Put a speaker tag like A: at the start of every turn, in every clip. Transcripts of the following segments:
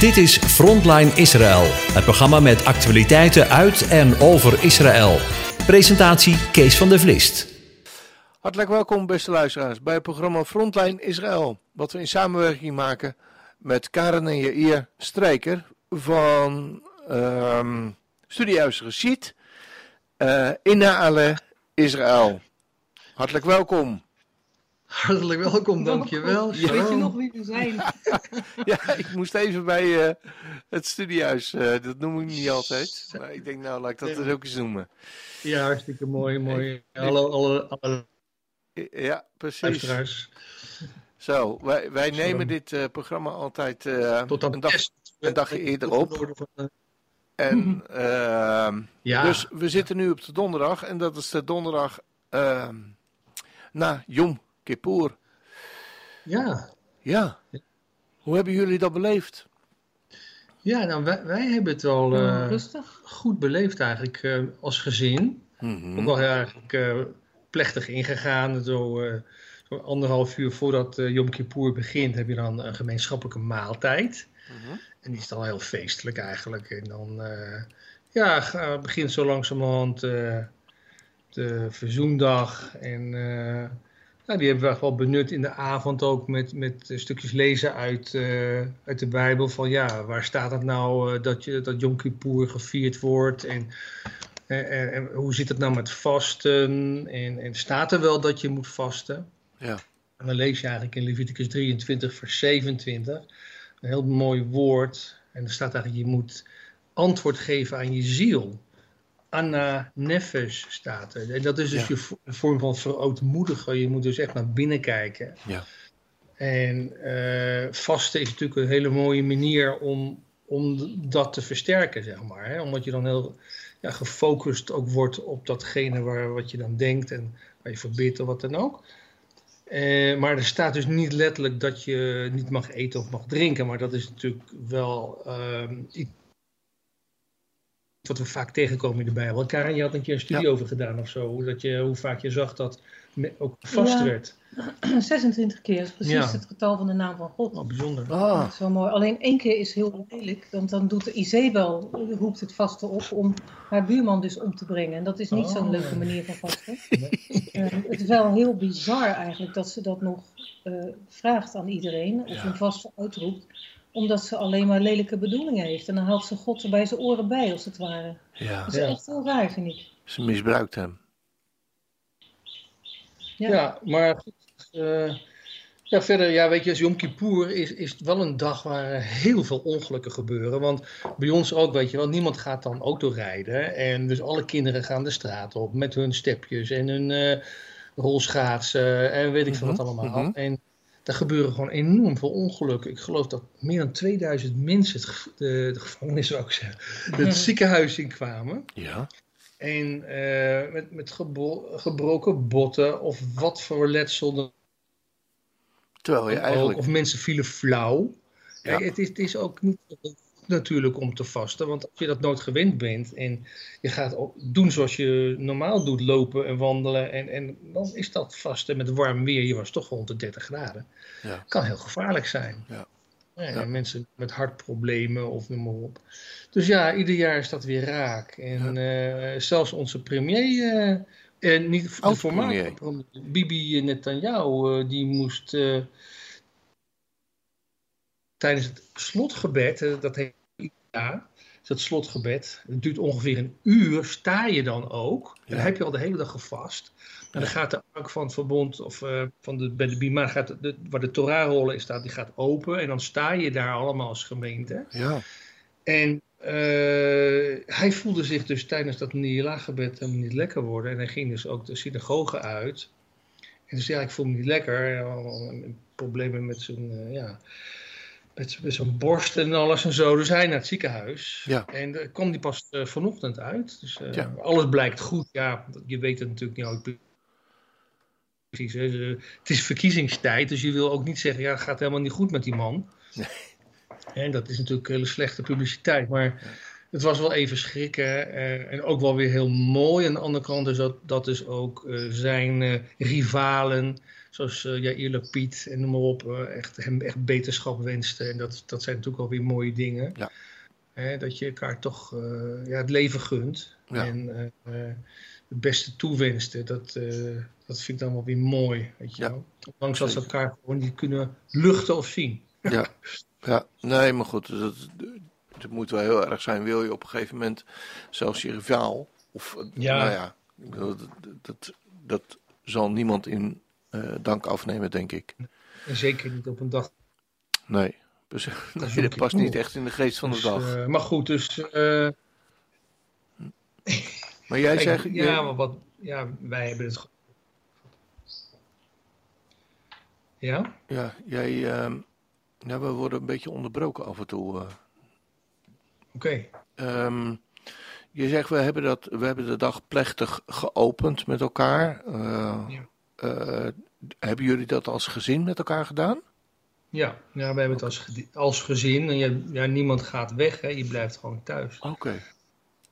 A: Dit is Frontline Israël, het programma met actualiteiten uit en over Israël. Presentatie Kees van der Vlist.
B: Hartelijk welkom, beste luisteraars, bij het programma Frontline Israël, wat we in samenwerking maken met Karen en Jair Strijker van um, Studiehuis Rashid uh, in Naale, Israël. Hartelijk welkom.
C: Hartelijk welkom, dankjewel.
D: Ja. Weet je nog wie we zijn?
B: ja, ik moest even bij uh, het studiehuis. Uh, dat noem ik niet altijd. Maar ik denk, nou, laat ik dat ja. ook eens noemen.
C: Ja, hartstikke mooi. mooi. Hallo, alle, alle
B: ja, precies. Zo, wij, wij nemen dit uh, programma altijd
C: Tot
B: een, dag, een dagje eerder op. En ja. dus we zitten nu op de donderdag. En dat is de donderdag na Yom Kippur.
C: Ja.
B: Ja. Hoe hebben jullie dat beleefd?
C: Ja, nou, wij, wij hebben het wel uh, Rustig. goed beleefd eigenlijk uh, als gezin. Mm -hmm. Ook wel eigenlijk uh, plechtig ingegaan. Zo, zo, anderhalf uur voordat Yom Kippur begint heb je dan een gemeenschappelijke maaltijd. Mm -hmm. En die is dan heel feestelijk eigenlijk. En dan ja, begint zo langzamerhand de verzoendag en nou, die hebben we wel benut in de avond ook met, met stukjes lezen uit, uh, uit de Bijbel. Van ja, waar staat het nou uh, dat, je, dat Yom Kippur gevierd wordt? En, en, en, hoe zit het nou met vasten? En, en staat er wel dat je moet vasten?
B: Ja.
C: En dan lees je eigenlijk in Leviticus 23, vers 27. Een heel mooi woord. En er staat eigenlijk, je moet antwoord geven aan je ziel. Anna Nefesh staat er. En dat is dus ja. je vorm van verootmoedigen. Je moet dus echt naar binnen kijken.
B: Ja.
C: En uh, vasten is natuurlijk een hele mooie manier om, om dat te versterken, zeg maar. Hè? Omdat je dan heel ja, gefocust ook wordt op datgene waar, wat je dan denkt en waar je verbidt of wat dan ook. Uh, maar er staat dus niet letterlijk dat je niet mag eten of mag drinken. Maar dat is natuurlijk wel uh, wat we vaak tegenkomen in de Bijbel. Karen, je had een keer een studie ja. over gedaan of zo. Dat je, hoe vaak je zag dat ook vast
D: ja.
C: werd.
D: 26 keer, precies ja. het getal van de naam van God.
C: Oh, bijzonder.
B: Ah.
D: Dat is wel mooi. Alleen één keer is heel lelijk, want dan doet de Isabel, roept het vasten op om haar buurman dus om te brengen. En dat is niet oh. zo'n leuke manier van vasten. Nee. uh, het is wel heel bizar eigenlijk dat ze dat nog uh, vraagt aan iedereen, of een vaste uitroept omdat ze alleen maar lelijke bedoelingen heeft. En dan haalt ze God er bij zijn oren bij, als het ware.
B: Ja.
D: Dat is ja. echt heel raar, vind ik.
B: Ze misbruikt hem.
C: Ja, ja maar uh, ja, verder, ja, weet je, Yom Kippur is, is wel een dag waar heel veel ongelukken gebeuren. Want bij ons ook, weet je wel, niemand gaat dan autorijden. En dus alle kinderen gaan de straat op met hun stepjes en hun uh, rolschaatsen en weet ik veel mm -hmm. wat allemaal. Mm -hmm. En er gebeuren gewoon enorm veel ongelukken. Ik geloof dat meer dan 2000 mensen het, de, de gevangenis, zou ik zeggen, het ziekenhuis in kwamen.
B: Ja.
C: En uh, met, met gebro gebroken botten of wat voor letsel.
B: Terwijl je eigenlijk...
C: Of mensen vielen flauw. Ja. het, is, het is ook niet natuurlijk om te vasten. Want als je dat nooit gewend bent en je gaat doen zoals je normaal doet, lopen en wandelen. En, en dan is dat vasten met warm weer. Je was toch rond de 30 graden.
B: Ja.
C: Kan heel gevaarlijk zijn.
B: Ja.
C: Ja, ja. Mensen met hartproblemen of noem maar op. Dus ja, ieder jaar is dat weer raak. En ja. uh, zelfs onze premier, uh, en niet de voormalige Bibi Netanyahu, uh, die moest tijdens het slotgebed, dat heet ja, dat slotgebed, het duurt ongeveer een uur, sta je dan ook. Ja. Dan heb je al de hele dag gevast. En dan gaat de ark van het verbond, of uh, van de, bij de Bima, gaat de, waar de Torah-rollen in staat, die gaat open. En dan sta je daar allemaal als gemeente.
B: Ja.
C: En uh, hij voelde zich dus tijdens dat Nihila-gebed helemaal niet lekker worden. En hij ging dus ook de synagoge uit. En dus ja, ik voel me niet lekker. Problemen met zijn, uh, ja met, met zo'n borst en alles en zo. Dus hij naar het ziekenhuis.
B: Ja.
C: En daar kwam die pas uh, vanochtend uit. Dus uh, ja. alles blijkt goed. Ja, je weet het natuurlijk niet altijd precies. Hè. Het is verkiezingstijd, dus je wil ook niet zeggen... ja, het gaat helemaal niet goed met die man.
B: Nee.
C: En dat is natuurlijk hele slechte publiciteit. Maar het was wel even schrikken en ook wel weer heel mooi. Aan de andere kant is dat, dat is ook zijn rivalen, zoals uh, Jair Lapid en noem maar op, echt, hem echt beterschap wensten. En dat, dat zijn natuurlijk alweer mooie dingen. Ja. Hè, dat je elkaar toch ja, het leven gunt. En het beste toewenste. Dat, dat vind ik dan wel weer mooi. Weet je ja. wel. Ondanks dat ze elkaar gewoon niet kunnen luchten of zien.
B: Ja, ja. nee, maar goed. Dat, het moet wel heel erg zijn. Wil je op een gegeven moment zelfs je rivaal. Of, ja. Nou ja, dat, dat, dat zal niemand in dank afnemen, denk ik.
C: En zeker niet op een dag.
B: Nee, dus, dat past niet echt in de geest van de dus, dag.
C: Uh, maar goed, dus. Uh...
B: maar jij zegt.
C: Ja, maar wat. Ja, wij hebben het. Ja?
B: Ja, jij. Uh, nou, we worden een beetje onderbroken af en toe.
C: Oké. Okay.
B: Um, ehm, je zegt, we hebben, dat, we hebben de dag plechtig geopend met elkaar. Uh, ja. Uh, hebben jullie dat als gezin met elkaar gedaan?
C: Ja, ja we hebben het als, als gezin. En je, ja, niemand gaat weg, hè. je blijft gewoon thuis.
B: Oké.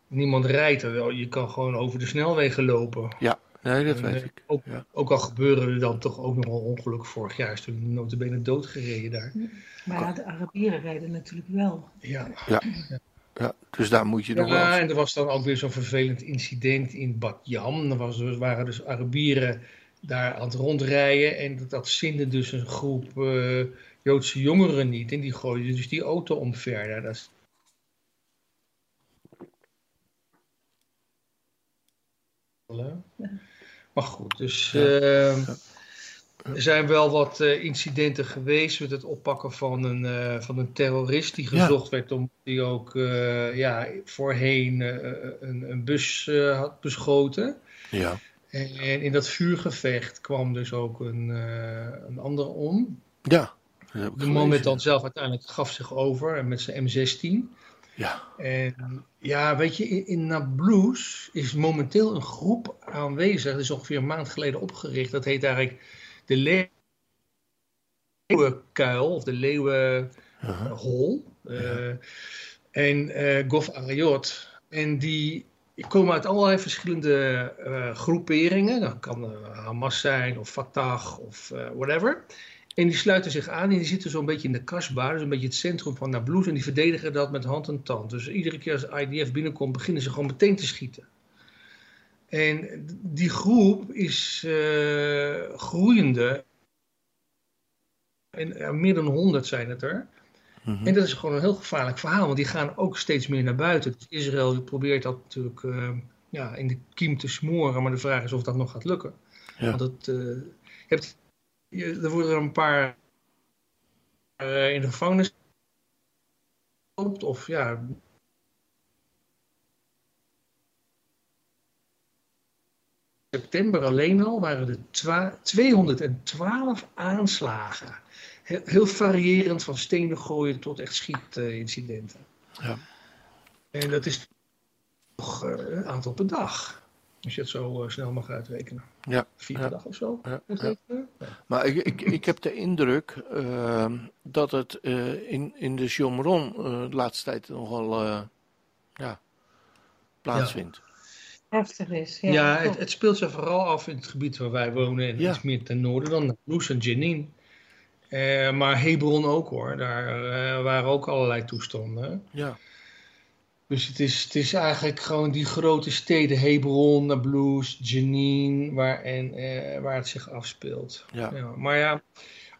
C: Niemand rijdt er. Je kan gewoon over de snelwegen lopen.
B: Ja, nee, dat weet ik.
C: Ook, ook, al gebeuren er dan toch ook nog wel ongelukken. Vorig jaar is toen notabene doodgereden daar.
D: Maar ja, de Arabieren rijden natuurlijk wel.
C: Ja.
B: ja. ja. dus daar moet je nog
C: wel... Ja, en er was dan ook weer zo'n vervelend incident in Bat Yam. Er, was, er waren dus Arabieren daar aan het rondrijden. En dat, dat zinde dus een groep uh, Joodse jongeren niet. En die gooiden dus die auto omver. dat is... Maar goed, dus uh, er zijn wel wat uh, incidenten geweest met het oppakken van een, uh, van een terrorist die gezocht werd omdat hij ook ja, voorheen een, een bus had beschoten.
B: Ja.
C: En in dat vuurgevecht kwam dus ook een, uh, een ander om.
B: Ja.
C: De man met dan zelf uiteindelijk gaf zich over met zijn M16.
B: Ja.
C: En ja, weet je, in, in Nablus is momenteel een groep aanwezig. Dat is ongeveer een maand geleden opgericht. Dat heet eigenlijk de Leeuwenkuil of de Leeuwenhol. Uh -huh. uh, en uh, Gof Ariot. En die komen uit allerlei verschillende uh, groeperingen. Dat kan uh, Hamas zijn of Fatah of uh, whatever. En die sluiten zich aan en die zitten zo'n beetje in de kasbah, dus een beetje het centrum van Nablus. En die verdedigen dat met hand en tand. Dus iedere keer als IDF binnenkomt, beginnen ze gewoon meteen te schieten. En die groep is groeiende. En meer dan 100 zijn het er. En dat is gewoon een heel gevaarlijk verhaal, want die gaan ook steeds meer naar buiten. Dus Israël probeert dat natuurlijk uh, ja, in de kiem te smoren, maar de vraag is of dat nog gaat lukken. Ja. Want het, uh, je hebt, je, er worden er een paar uh, in de gevangenis of ja. September alleen al waren er 212 aanslagen heel, variërend van stenen gooien tot echt schietincidenten.
B: ja.
C: En dat is toch uh, een aantal per dag. Als je het zo uh, snel mag uitrekenen.
B: Ja.
C: Vier per dag of zo.
B: Ja. ja. Maar ik, ik, ik heb de indruk uh, dat het in, in de Jomron de laatste tijd nogal ja, plaatsvindt.
D: Heftig is. Ja,
C: ja het, het, speelt zich vooral af in het gebied waar wij wonen. En iets meer ten noorden dan Loes en Jenin. Uh, maar Hebron ook hoor, daar uh, waren ook allerlei toestanden.
B: Ja.
C: Dus het is, het is eigenlijk gewoon die grote steden, Hebron, Nablus, Jenin, waar, en, uh, waar het zich afspeelt.
B: Ja. ja.
C: maar ja,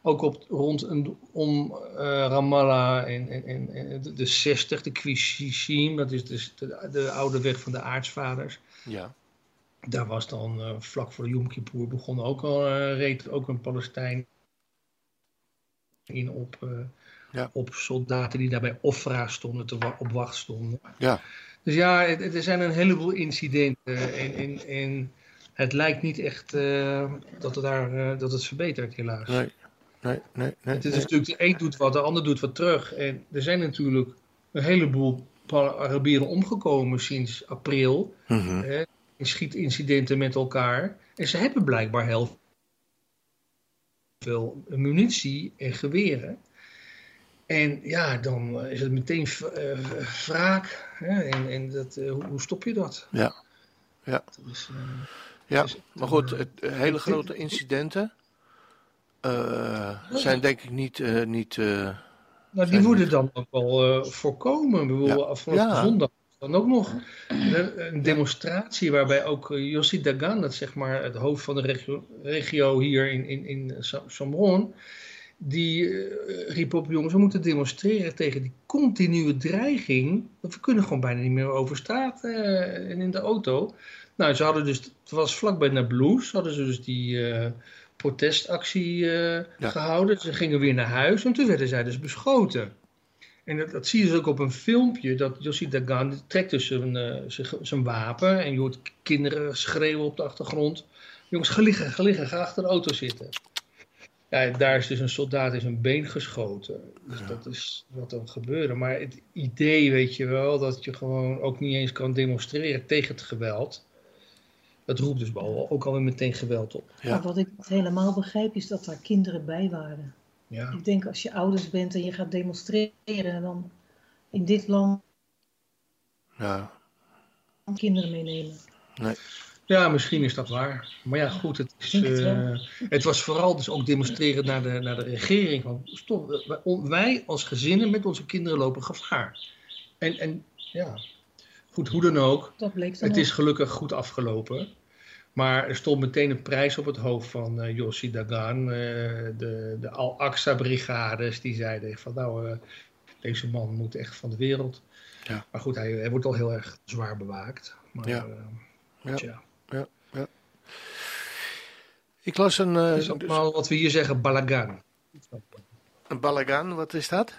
C: ook op, rond en om Ramallah en, en, en, de, de 60, de Kwishishim, dat is dus de, de oude weg van de aartsvaders.
B: Ja.
C: Daar was dan vlak voor Yom Kippur begon ook al, reed ook een Palestijn in op, uh, ja. op soldaten die daarbij Ofra stonden, te wa op wacht stonden.
B: Ja.
C: Dus ja, er zijn een heleboel incidenten en, en, en het lijkt niet echt uh, dat, het daar, uh, dat het verbetert, helaas.
B: Nee, nee, nee. nee
C: het is nee. natuurlijk, de een doet wat, de ander doet wat terug. En er zijn natuurlijk een heleboel Arabieren omgekomen sinds april.
B: Mm -hmm.
C: in schietincidenten met elkaar. En ze hebben blijkbaar heel veel munitie en geweren. En ja, dan is het meteen wraak. Hè? En, en dat, hoe, hoe, stop je dat?
B: Ja, ja. Dus, ja, maar goed, het, hele grote incidenten zijn denk ik niet... niet
C: nou, die moeten dan ook wel voorkomen. Bijvoorbeeld ja. afgelopen ja. zondag dan ook nog een demonstratie waarbij ook Yossi Dagan, dat zeg maar het hoofd van de regio, regio hier in, in, in Sombron, die uh, riep op, jongens, we moeten demonstreren tegen die continue dreiging. Want we kunnen gewoon bijna niet meer over straat uh, en in de auto. Nou, ze hadden dus, het was vlakbij Nablus, hadden ze dus die uh, protestactie gehouden. Ze gingen weer naar huis en toen werden zij dus beschoten. En dat, dat zie je dus ook op een filmpje, dat Yossi Dagan trekt dus zijn, zijn wapen en je hoort kinderen schreeuwen op de achtergrond. Jongens, ga liggen, ga liggen, ga achter de auto zitten. Ja, daar is dus een soldaat in zijn been geschoten. Dus dat is wat er gebeurde. Maar het idee, weet je wel, dat je gewoon ook niet eens kan demonstreren tegen het geweld. Dat roept dus wel ook alweer meteen geweld op.
D: Ja. wat ik helemaal begrijp is dat daar kinderen bij waren. Ja. Ik denk als je ouders bent en je gaat demonstreren, dan in dit land
B: ja.
D: kinderen meenemen.
B: Nee.
C: Ja, misschien is dat waar. Maar ja, goed, het, is, uh, het was vooral dus ook demonstreren naar de, naar de regering. Van, stop, wij als gezinnen met onze kinderen lopen gevaar. En, en ja, goed, hoe dan ook.
D: Dat bleek
C: het is gelukkig goed afgelopen. Maar er stond meteen een prijs op het hoofd van uh, Yossi Dagan. Uh, de de Al-Aqsa-brigades, die zeiden van nou, deze man moet echt van de wereld.
B: Ja.
C: Maar goed, hij, hij wordt al heel erg zwaar bewaakt. Maar,
B: ja.
C: ja.
B: ja ja, ja. Ik las een...
C: Uh, is maar wat we hier zeggen, balagan.
B: Een balagan, wat is dat?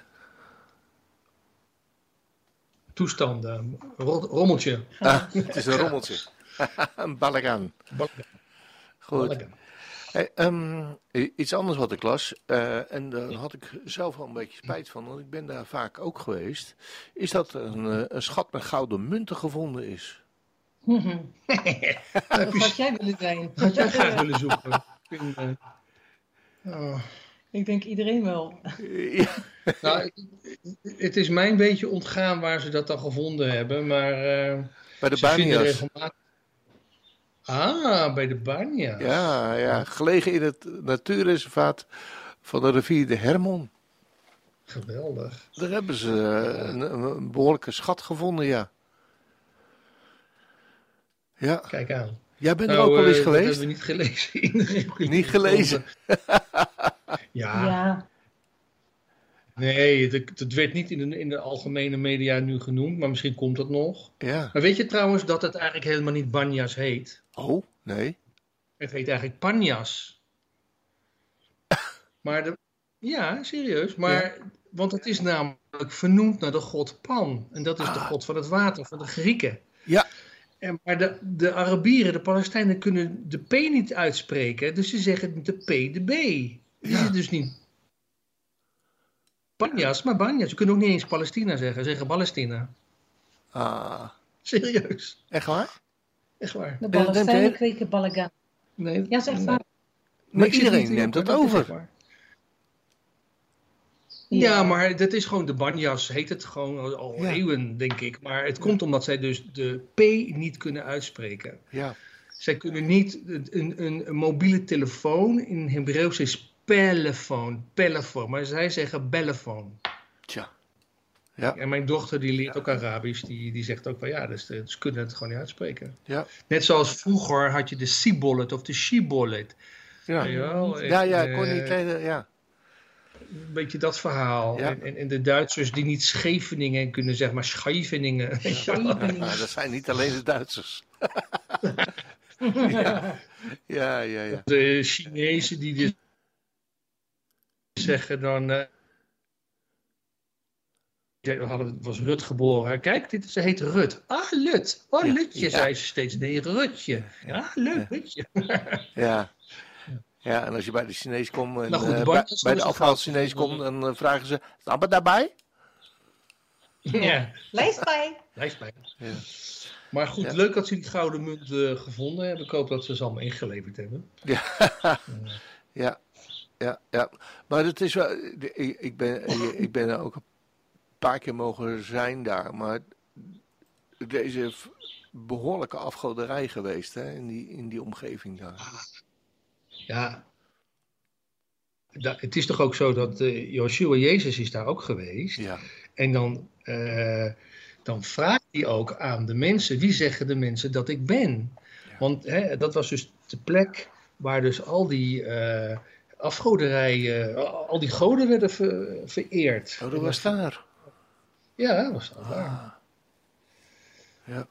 C: Toestanden, rommeltje.
B: Ah, het is een rommeltje. een balagan.
C: balagan.
B: Goed. Balagan. Hey, um, iets anders wat ik las, uh, en daar had ik zelf wel een beetje spijt van, want ik ben daar vaak ook geweest, is dat er een, een schat met gouden munten gevonden is.
D: dat had jij willen zijn.
C: Had jij graag willen zoeken.
D: oh. Ik denk iedereen wel.
C: Ja. Nou, het is mij een beetje ontgaan waar ze dat dan gevonden hebben, maar... Uh,
B: bij de Banias.
C: Ah, bij de Banias.
B: Ja, ja, gelegen in het natuurreservaat van de rivier de Hermon.
C: Geweldig.
B: Daar hebben ze een, een behoorlijke schat gevonden, ja. Ja.
C: Kijk aan.
B: Jij bent er nou, ook wel eens
C: uh,
B: geweest?
C: Dat hebben we niet gelezen. In
B: niet gelezen?
C: ja.
D: ja.
C: Nee, het, werd niet in de, in de algemene media nu genoemd, maar misschien komt het nog.
B: Ja.
C: Maar weet je trouwens dat het eigenlijk helemaal niet Banjas heet?
B: Oh, nee.
C: Het heet eigenlijk Panjas. maar de, ja, serieus. Maar, ja. Want het is namelijk vernoemd naar de god Pan. En dat is ah. de god van het water, van de Grieken.
B: Ja.
C: En, maar de, de Arabieren, de Palestijnen, kunnen de P niet uitspreken. Dus ze zeggen de P, de B. Die ja. is dus niet Banjas, maar Banjas. Ze kunnen ook niet eens Palestina zeggen. Ze zeggen Palestina.
B: Ah.
C: Serieus.
B: Echt waar?
C: Echt waar.
D: De Palestijnen kweken balagan.
C: Nee.
D: Ja, zeg maar.
B: Maar iedereen neemt dat over.
C: Ja. ja, maar dat is gewoon de banjas, heet het gewoon al ja. eeuwen, denk ik. Maar het komt omdat zij dus de P niet kunnen uitspreken.
B: Ja.
C: Zij kunnen niet, een, een, een mobiele telefoon in Hebreeuws is telefoon, telefoon, maar zij zeggen bellefoon.
B: Tja. Ja.
C: En mijn dochter die leert ook Arabisch, die, die zegt ook van ja, dus, ze kunnen het gewoon niet uitspreken.
B: Ja.
C: Net zoals vroeger had je de sibollet of de shibollet.
B: Ja, ja, ja, kon niet lezen, ja
C: een beetje dat verhaal.
B: Ja.
C: En, en, en, de Duitsers die niet Scheveningen kunnen, zeg maar Scheveningen.
B: Ja. Ja, dat zijn niet alleen de Duitsers. ja. ja, ja, ja.
C: De Chinezen die dus zeggen dan... Was Rut geboren. Kijk, dit is, heet Rut. Ah, Lut. Oh, Lutje, zei ze steeds. Nee, Rutje. Ja, leuk, Rutje.
B: ja. Ja, en als je bij de Chinees komt, en,
C: nou goed, de
B: uh, bij, bij de afhaal Chinees komt, dan uh, vragen ze, stappen daarbij?
C: Ja.
D: Lijst bij.
C: Lijst bij.
B: Ja.
C: Maar goed,
B: Ja.
C: leuk dat ze die gouden munt uh, gevonden hebben. Ik hoop dat ze ze allemaal ingeleverd hebben.
B: Ja, ja, ja. ja, ja. Maar het is wel, ik, ik, ben, ik ben er ook een paar keer mogen zijn daar, maar deze behoorlijke afgoderij geweest hè, in, die, in die omgeving daar.
C: Ja, het is toch ook zo dat uh, Joshua Jezus is daar ook geweest. Ja. En dan, uh, dan vraagt hij ook aan de mensen, wie zeggen de mensen dat ik ben? Want hè, dat was dus de plek waar dus al die uh, afgoderijen, al die goden werden vereerd.
B: Oh, dat was daar?
C: Ja, dat was daar. Ah.
D: Ja.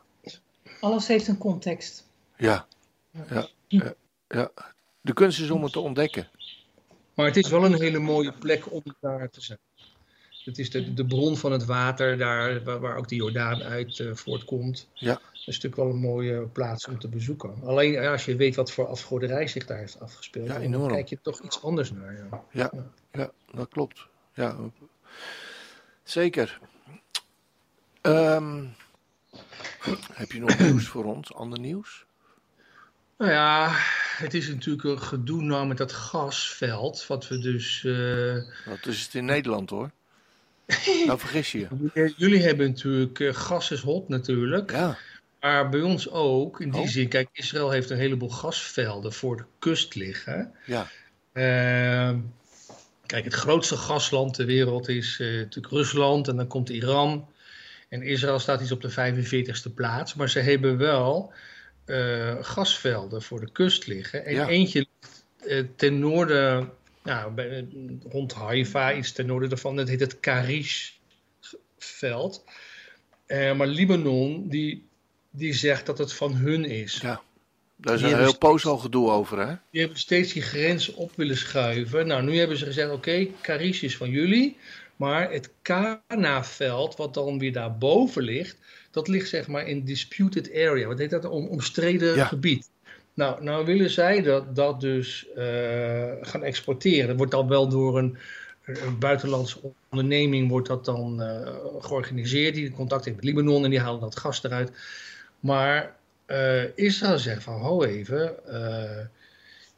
D: Alles heeft een context.
B: Ja. Ja. ja. ja. De kunst is om het te ontdekken.
C: Maar het is wel een hele mooie plek om daar te zijn. Het is de, de bron van het water, daar waar, waar ook de Jordaan uit uh, voortkomt. Ja. Dat is natuurlijk wel een mooie plaats om te bezoeken. Alleen als je weet wat voor afgoderij zich daar heeft afgespeeld, ja, dan kijk je toch iets anders naar.
B: Ja, ja, ja. ja dat klopt. Ja. Zeker. Um, heb je nog nieuws voor ons? Ander nieuws?
C: Nou ja, het is natuurlijk een gedoe nou met dat gasveld, wat we dus... Uh...
B: Dat is het in Nederland hoor. nou vergis je
C: Jullie hebben natuurlijk, uh, gas is hot natuurlijk. Ja. Maar bij ons ook, in die oh. zin, kijk, Israël heeft een heleboel gasvelden voor de kust liggen. Ja. Uh, kijk, het grootste gasland ter wereld is uh, natuurlijk Rusland en dan komt Iran. En Israël staat iets op de 45ste plaats, maar ze hebben wel uh, gasvelden voor de kust liggen. En eentje ligt uh, ten noorden, nou, bij, rond Haifa, iets ten noorden daarvan, dat heet het Karish-veld. Maar Libanon, die, die zegt dat het van hun is.
B: Ja. Daar is een heel poos al gedoe over, hè?
C: Die hebben steeds die grens op willen schuiven. Nou, nu hebben ze gezegd, oké, okay, Karish is van jullie. Maar het Kana-veld, wat dan weer daarboven ligt, dat ligt zeg maar in disputed area. Wat heet dat? Om, omstreden gebied. Nou, nou willen zij dat, dat dus uh, gaan exporteren. Dat wordt dan wel door een, een buitenlandse onderneming wordt dat dan uh, georganiseerd. Die contact heeft met Libanon en die halen dat gas eruit. Maar uh, Israël zegt van, ho even,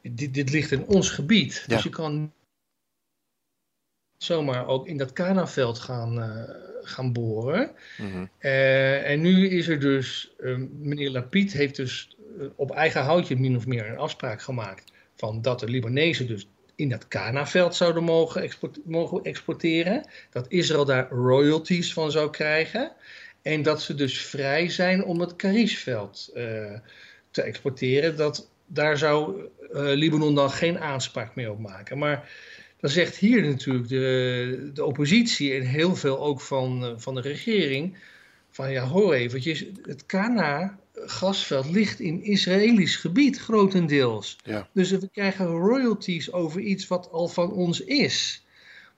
C: dit, dit ligt in ons gebied. Dus je kan zomaar ook in dat Kanaveld gaan, uh, gaan boren. Mhm. uh, en nu is er dus, uh, meneer Lapid heeft dus eh, op eigen houtje min of meer een afspraak gemaakt van dat de Libanezen dus in dat Kanaveld zouden mogen, export mogen exporteren. Dat Israël daar royalties van zou krijgen. En dat ze dus vrij zijn om het Karishveld te exporteren. Dat, daar zou Libanon dan geen aanspraak meer op maken. Maar dan zegt hier natuurlijk de, de oppositie en heel veel ook van, eh, van de regering... van ja, hoor eventjes, het Kana gasveld ligt in Israëlisch gebied grotendeels. Ja. Dus we krijgen royalties over iets wat al van ons is.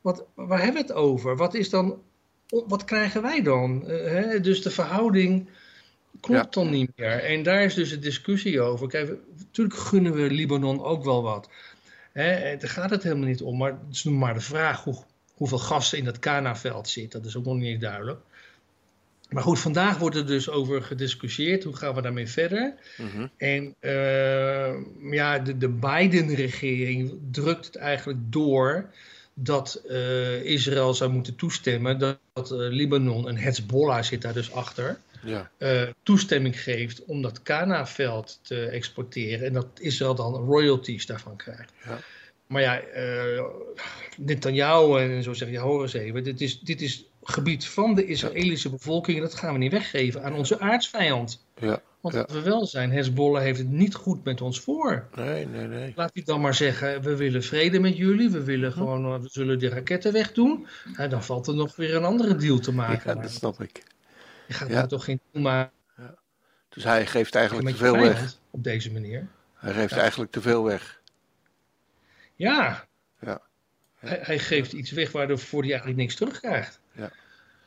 C: Wat, waar hebben we het over? Wat, is dan, wat krijgen wij dan? Uh, hè? Dus de verhouding klopt dan niet meer. En daar is dus een discussie over. Kijk, natuurlijk gunnen we Libanon ook wel wat. Hè, daar gaat het helemaal niet om. Maar het is maar de vraag hoe, hoeveel gas in dat Kana-veld zit. Dat is ook nog niet duidelijk. Maar goed, vandaag wordt er dus over gediscussieerd. Hoe gaan we daarmee verder? Mhm. En uh, ja, de, de Biden-regering drukt het eigenlijk door dat uh, Israël zou moeten toestemmen dat, dat uh, Libanon en Hezbollah zit daar dus achter ja. uh, toestemming geeft om dat Kana-veld te exporteren en dat Israël dan royalties daarvan krijgt. Ja. Maar ja, uh, Netanyahu en zo zeggen, ja hoor eens even, dit is, dit is gebied van de Israëlische bevolking en dat gaan we niet weggeven aan onze aardsvijand. Ja. Want ja. we wel zijn, Hezbollah heeft het niet goed met ons voor.
B: Nee, nee, nee.
C: Laat hij dan maar zeggen, we willen vrede met jullie, we willen gewoon, we zullen die raketten wegdoen. En dan valt er nog weer een andere deal te maken.
B: Ja, dat snap ik.
C: Je gaat ja. toch geen maar. Ja.
B: Dus hij geeft eigenlijk te veel weg.
C: Op deze manier.
B: Hij geeft eigenlijk te veel weg.
C: Ja. ja. Hij, hij, geeft iets weg waardoor hij eigenlijk niks terugkrijgt.
B: Ja.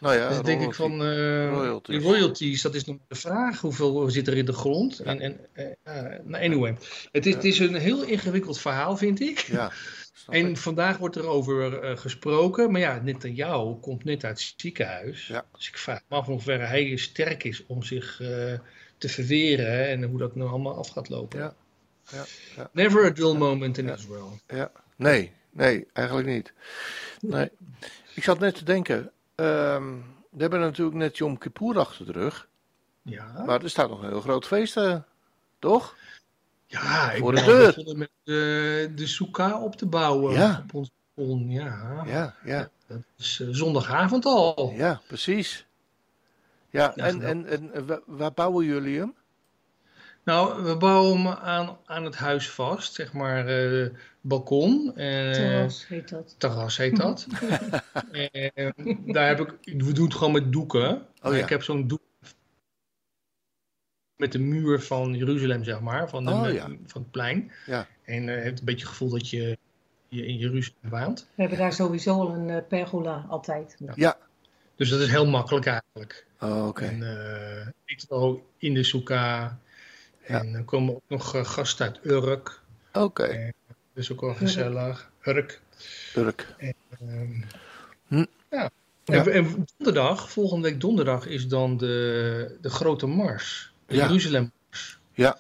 B: Nou ja,
C: dan denk ik van, uh, royalties. die royalties, dat is nog de vraag. Hoeveel zit er in de grond? En, en, uh, anyway, het is, het is een heel ingewikkeld verhaal, vind ik. Ja. En vandaag wordt er over uh, gesproken. Maar ja, net aan jou komt net uit het ziekenhuis. Ja. Dus ik vraag me af in hoeverre hij sterk is om zich uh, te verweren. En hoe dat nou allemaal af gaat lopen. Ja. Ja. ja. Never a dull moment in Israel.
B: Ja. Nee, nee, eigenlijk niet. Nee. Ik zat net te denken, ehm, we hebben natuurlijk net Yom Kippur achter de rug.
C: Ja.
B: Maar er staat nog een heel groot feest, uh, toch?
C: Ja, ik ben begonnen met de, de soeka op te bouwen
B: ja.
C: op ons balkon. Ja.
B: Ja, ja.
C: Dat is uh, zondagavond al.
B: Ja, precies. Ja, en, en, en waar bouwen jullie hem?
C: Nou, we bouwen hem aan, aan het huis vast, zeg maar uh, balkon.
D: Uh, terras heet dat.
C: Terras heet dat. daar heb ik, we doen het gewoon met doeken.
B: Oh, ja.
C: Ik heb zo'n doek met de muur van Jeruzalem, zeg maar, van, de,
B: oh, ja.
C: van het plein.
B: Ja.
C: En uh, heeft een beetje het gevoel dat je, je in Jeruzalem waant.
D: We hebben daar sowieso al een uh, pergola altijd.
B: Ja. ja.
C: Dus dat is heel makkelijk eigenlijk.
B: Oh, oké.
C: En uh, ik al in de soeka.
B: Ja.
C: En dan komen ook nog gasten uit Urk.
B: Oké. Okay.
C: Dat is ook wel gezellig. Urk.
B: Urk.
C: En, um,
B: hm.
C: ja. ja. En, en, donderdag, volgende week donderdag, is dan de, de grote mars.
B: Ja.
C: Jeruzalemmars.
B: Ja.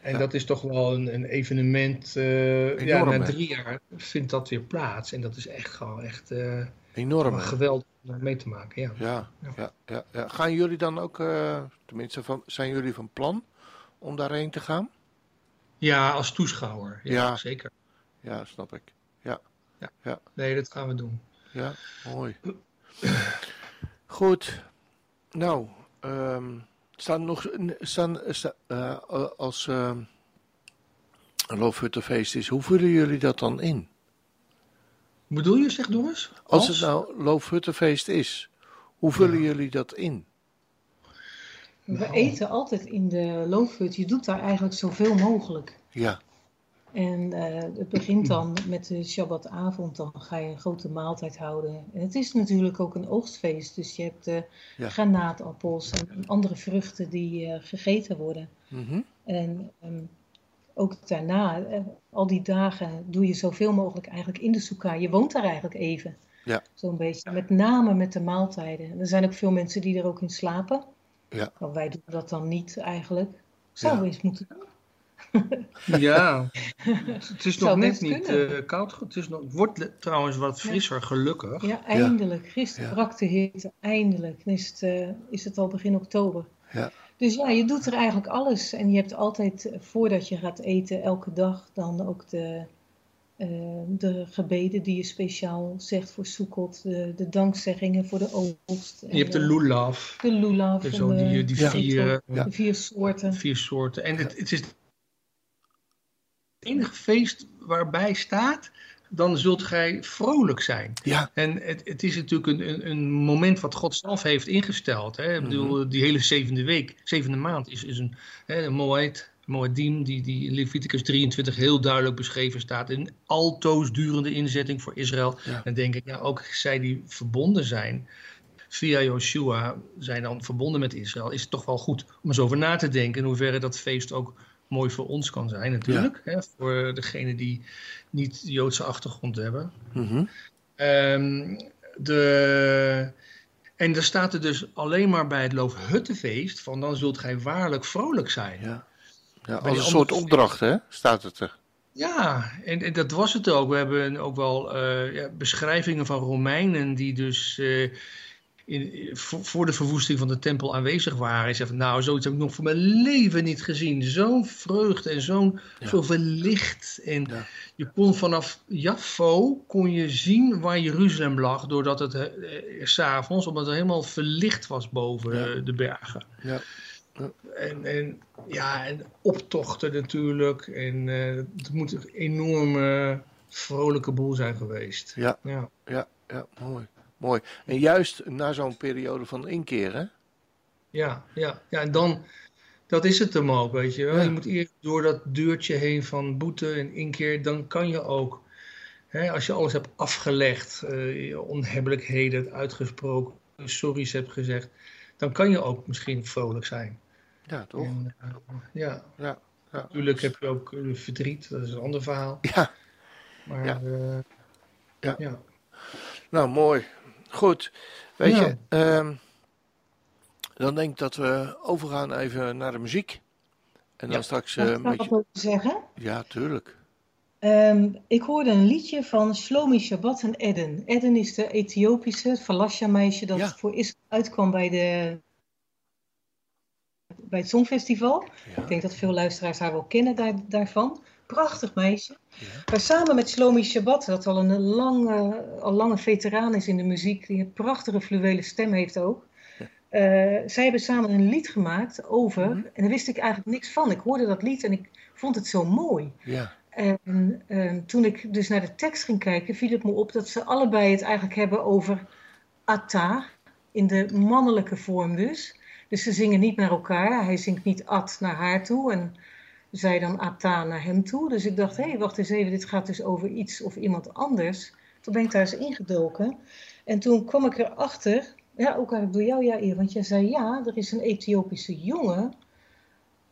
C: En ja. dat is toch wel een, een evenement. Uh, ja, na drie jaar vindt dat weer plaats. En dat is echt gewoon echt. Uh,
B: Enorm.
C: Geweldig om mee te maken, ja.
B: Ja, ja, ja, ja. Gaan jullie dan ook, uh, tenminste, van, zijn jullie van plan om daarheen te gaan?
C: Ja, als toeschouwer. Ja, zeker.
B: Ja, snap ik. Ja.
C: ja.
B: ja.
C: Nee, dat gaan we doen.
B: Ja, mooi. Goed. Nou, um, staan nog staan, staan uh, als uh, een loofhuttenfeest is, hoe vullen jullie dat dan in?
C: Bedoel je, zeg Doris?
B: Als, als het nou loofhuttenfeest is, hoe vullen ja. jullie dat in?
D: We nou. eten altijd in de loofhut. Je doet daar eigenlijk zoveel mogelijk.
B: Ja.
D: En uh, het begint dan met de Shabbatavond. Dan ga je een grote maaltijd houden. En het is natuurlijk ook een oogstfeest. Dus je hebt uh, ja. granaatappels en andere vruchten die uh, gegeten worden.
B: Mm -hmm.
D: En um, ook daarna, al die dagen, doe je zoveel mogelijk eigenlijk in de soeka. Je woont daar eigenlijk even.
B: Ja.
D: Zo'n beetje. Met name met de maaltijden. En er zijn ook veel mensen die er ook in slapen.
B: Ja.
D: Maar wij doen dat dan niet eigenlijk. Zouden we eens moeten doen.
C: ja, het is nog net niet uh, koud. Het, is nog, het wordt trouwens wat frisser, ja. gelukkig.
D: Ja, eindelijk. Gisteren ja. brak de hitte, eindelijk. Dan is het, uh, is het al begin oktober.
B: Ja.
D: Dus ja, je doet er eigenlijk alles. En je hebt altijd, voordat je gaat eten, elke dag dan ook de, uh, de gebeden die je speciaal zegt voor Soekot. De, de dankzeggingen voor de oogst.
C: Je hebt de lulav.
D: De lulav.
C: Dus zo die, die
B: ja.
C: vier,
D: de vier soorten.
C: Vier soorten. En het, het is enige feest waarbij staat, dan zult gij vrolijk zijn.
B: Ja.
C: En het, het is natuurlijk een, een, een, moment wat God zelf heeft ingesteld. Hè? Ik bedoel,
B: Mhm.
C: die hele zevende week, zevende maand is, is een, hè, een moed, moedim, die, die in Leviticus 23 heel duidelijk beschreven staat. Een altoos durende inzetting voor Israël.
B: Ja.
C: Dan denk ik, ja, ook zij die verbonden zijn via Joshua, zijn dan verbonden met Israël. Is het toch wel goed om eens over na te denken in hoeverre dat feest ook mooi voor ons kan zijn natuurlijk. Hè, voor degene die niet Joodse achtergrond hebben. Um, de, en er staat er dus alleen maar bij het Loofhuttenfeest van dan zult gij waarlijk vrolijk zijn.
B: Ja. Ja, als een soort opdracht, hè? Staat het er.
C: Ja, en, en dat was het ook. We hebben ook wel eh, ja, beschrijvingen van Romeinen die dus eh, in, voor, de verwoesting van de tempel aanwezig waren. En zeiden van, nou, zoiets heb ik nog voor mijn leven niet gezien. Zo'n vreugde en zo'n
B: Ja.
C: zoveel licht. En
B: Ja.
C: je kon vanaf Jaffo kon je zien waar Jeruzalem lag, doordat het eh, s s'avonds, omdat het helemaal verlicht was boven
B: Ja.
C: eh, de bergen.
B: Ja.
C: En, en, ja, en optochten natuurlijk. En eh, het moet een enorme vrolijke boel zijn geweest.
B: Ja.
C: Ja,
B: Ja, ja, mooi. Mooi. En juist na zo'n periode van inkeer, hè?
C: ja, ja. ja en dan, dat is het hem ook, weet je wel.
B: Ja.
C: Je moet eerst door dat deurtje heen van boete en inkeer, dan kan je ook, hè, als je alles hebt afgelegd, eh, je onhebbelijkheden hebt uitgesproken, sorry's hebt gezegd, dan kan je ook misschien vrolijk zijn.
B: Ja, toch?
C: En, eh, ja,
B: Ja. ja.
C: natuurlijk heb je ook eh, verdriet, dat is een ander verhaal.
B: Ja,
C: Maar
B: Ja. Ja.
C: ja.
B: nou mooi. Goed. Weet
C: Ja.
B: je, ehm, dan denk ik dat we overgaan even naar de muziek. En dan
C: Ja.
B: straks
D: Mag ik daar
B: met
D: wat zeggen?
B: Ja, tuurlijk.
D: Um, ik hoorde een liedje van Shlomi Shabbat en Eden. Eden is de Ethiopische Falasha-meisje dat voor Israël uitkwam bij, de, bij het Songfestival. Ik denk dat veel luisteraars haar wel kennen daar, daarvan. Prachtig meisje. Ja. Maar samen met Shlomi Shabbat, dat al een lange, al lange veteraan is in de muziek, die een prachtige fluwele stem heeft ook. Uh, zij hebben samen een lied gemaakt over, mhm. en daar wist ik eigenlijk niks van. Ik hoorde dat lied en ik vond het zo mooi. Ja. En ehm, toen ik dus naar de tekst ging kijken, viel het me op dat ze allebei het eigenlijk hebben over Atta, in de mannelijke vorm dus. Dus ze zingen niet naar elkaar. Hij zingt niet At naar haar toe en zij dan Atta naar hem toe. Dus ik dacht, hé, hey, wacht eens even, dit gaat dus over iets of iemand anders. Toen ben ik daar eens ingedoken. En toen kwam ik erachter, ja, ook eigenlijk door jou, ja, want jij zei ja, er is een Ethiopische jongen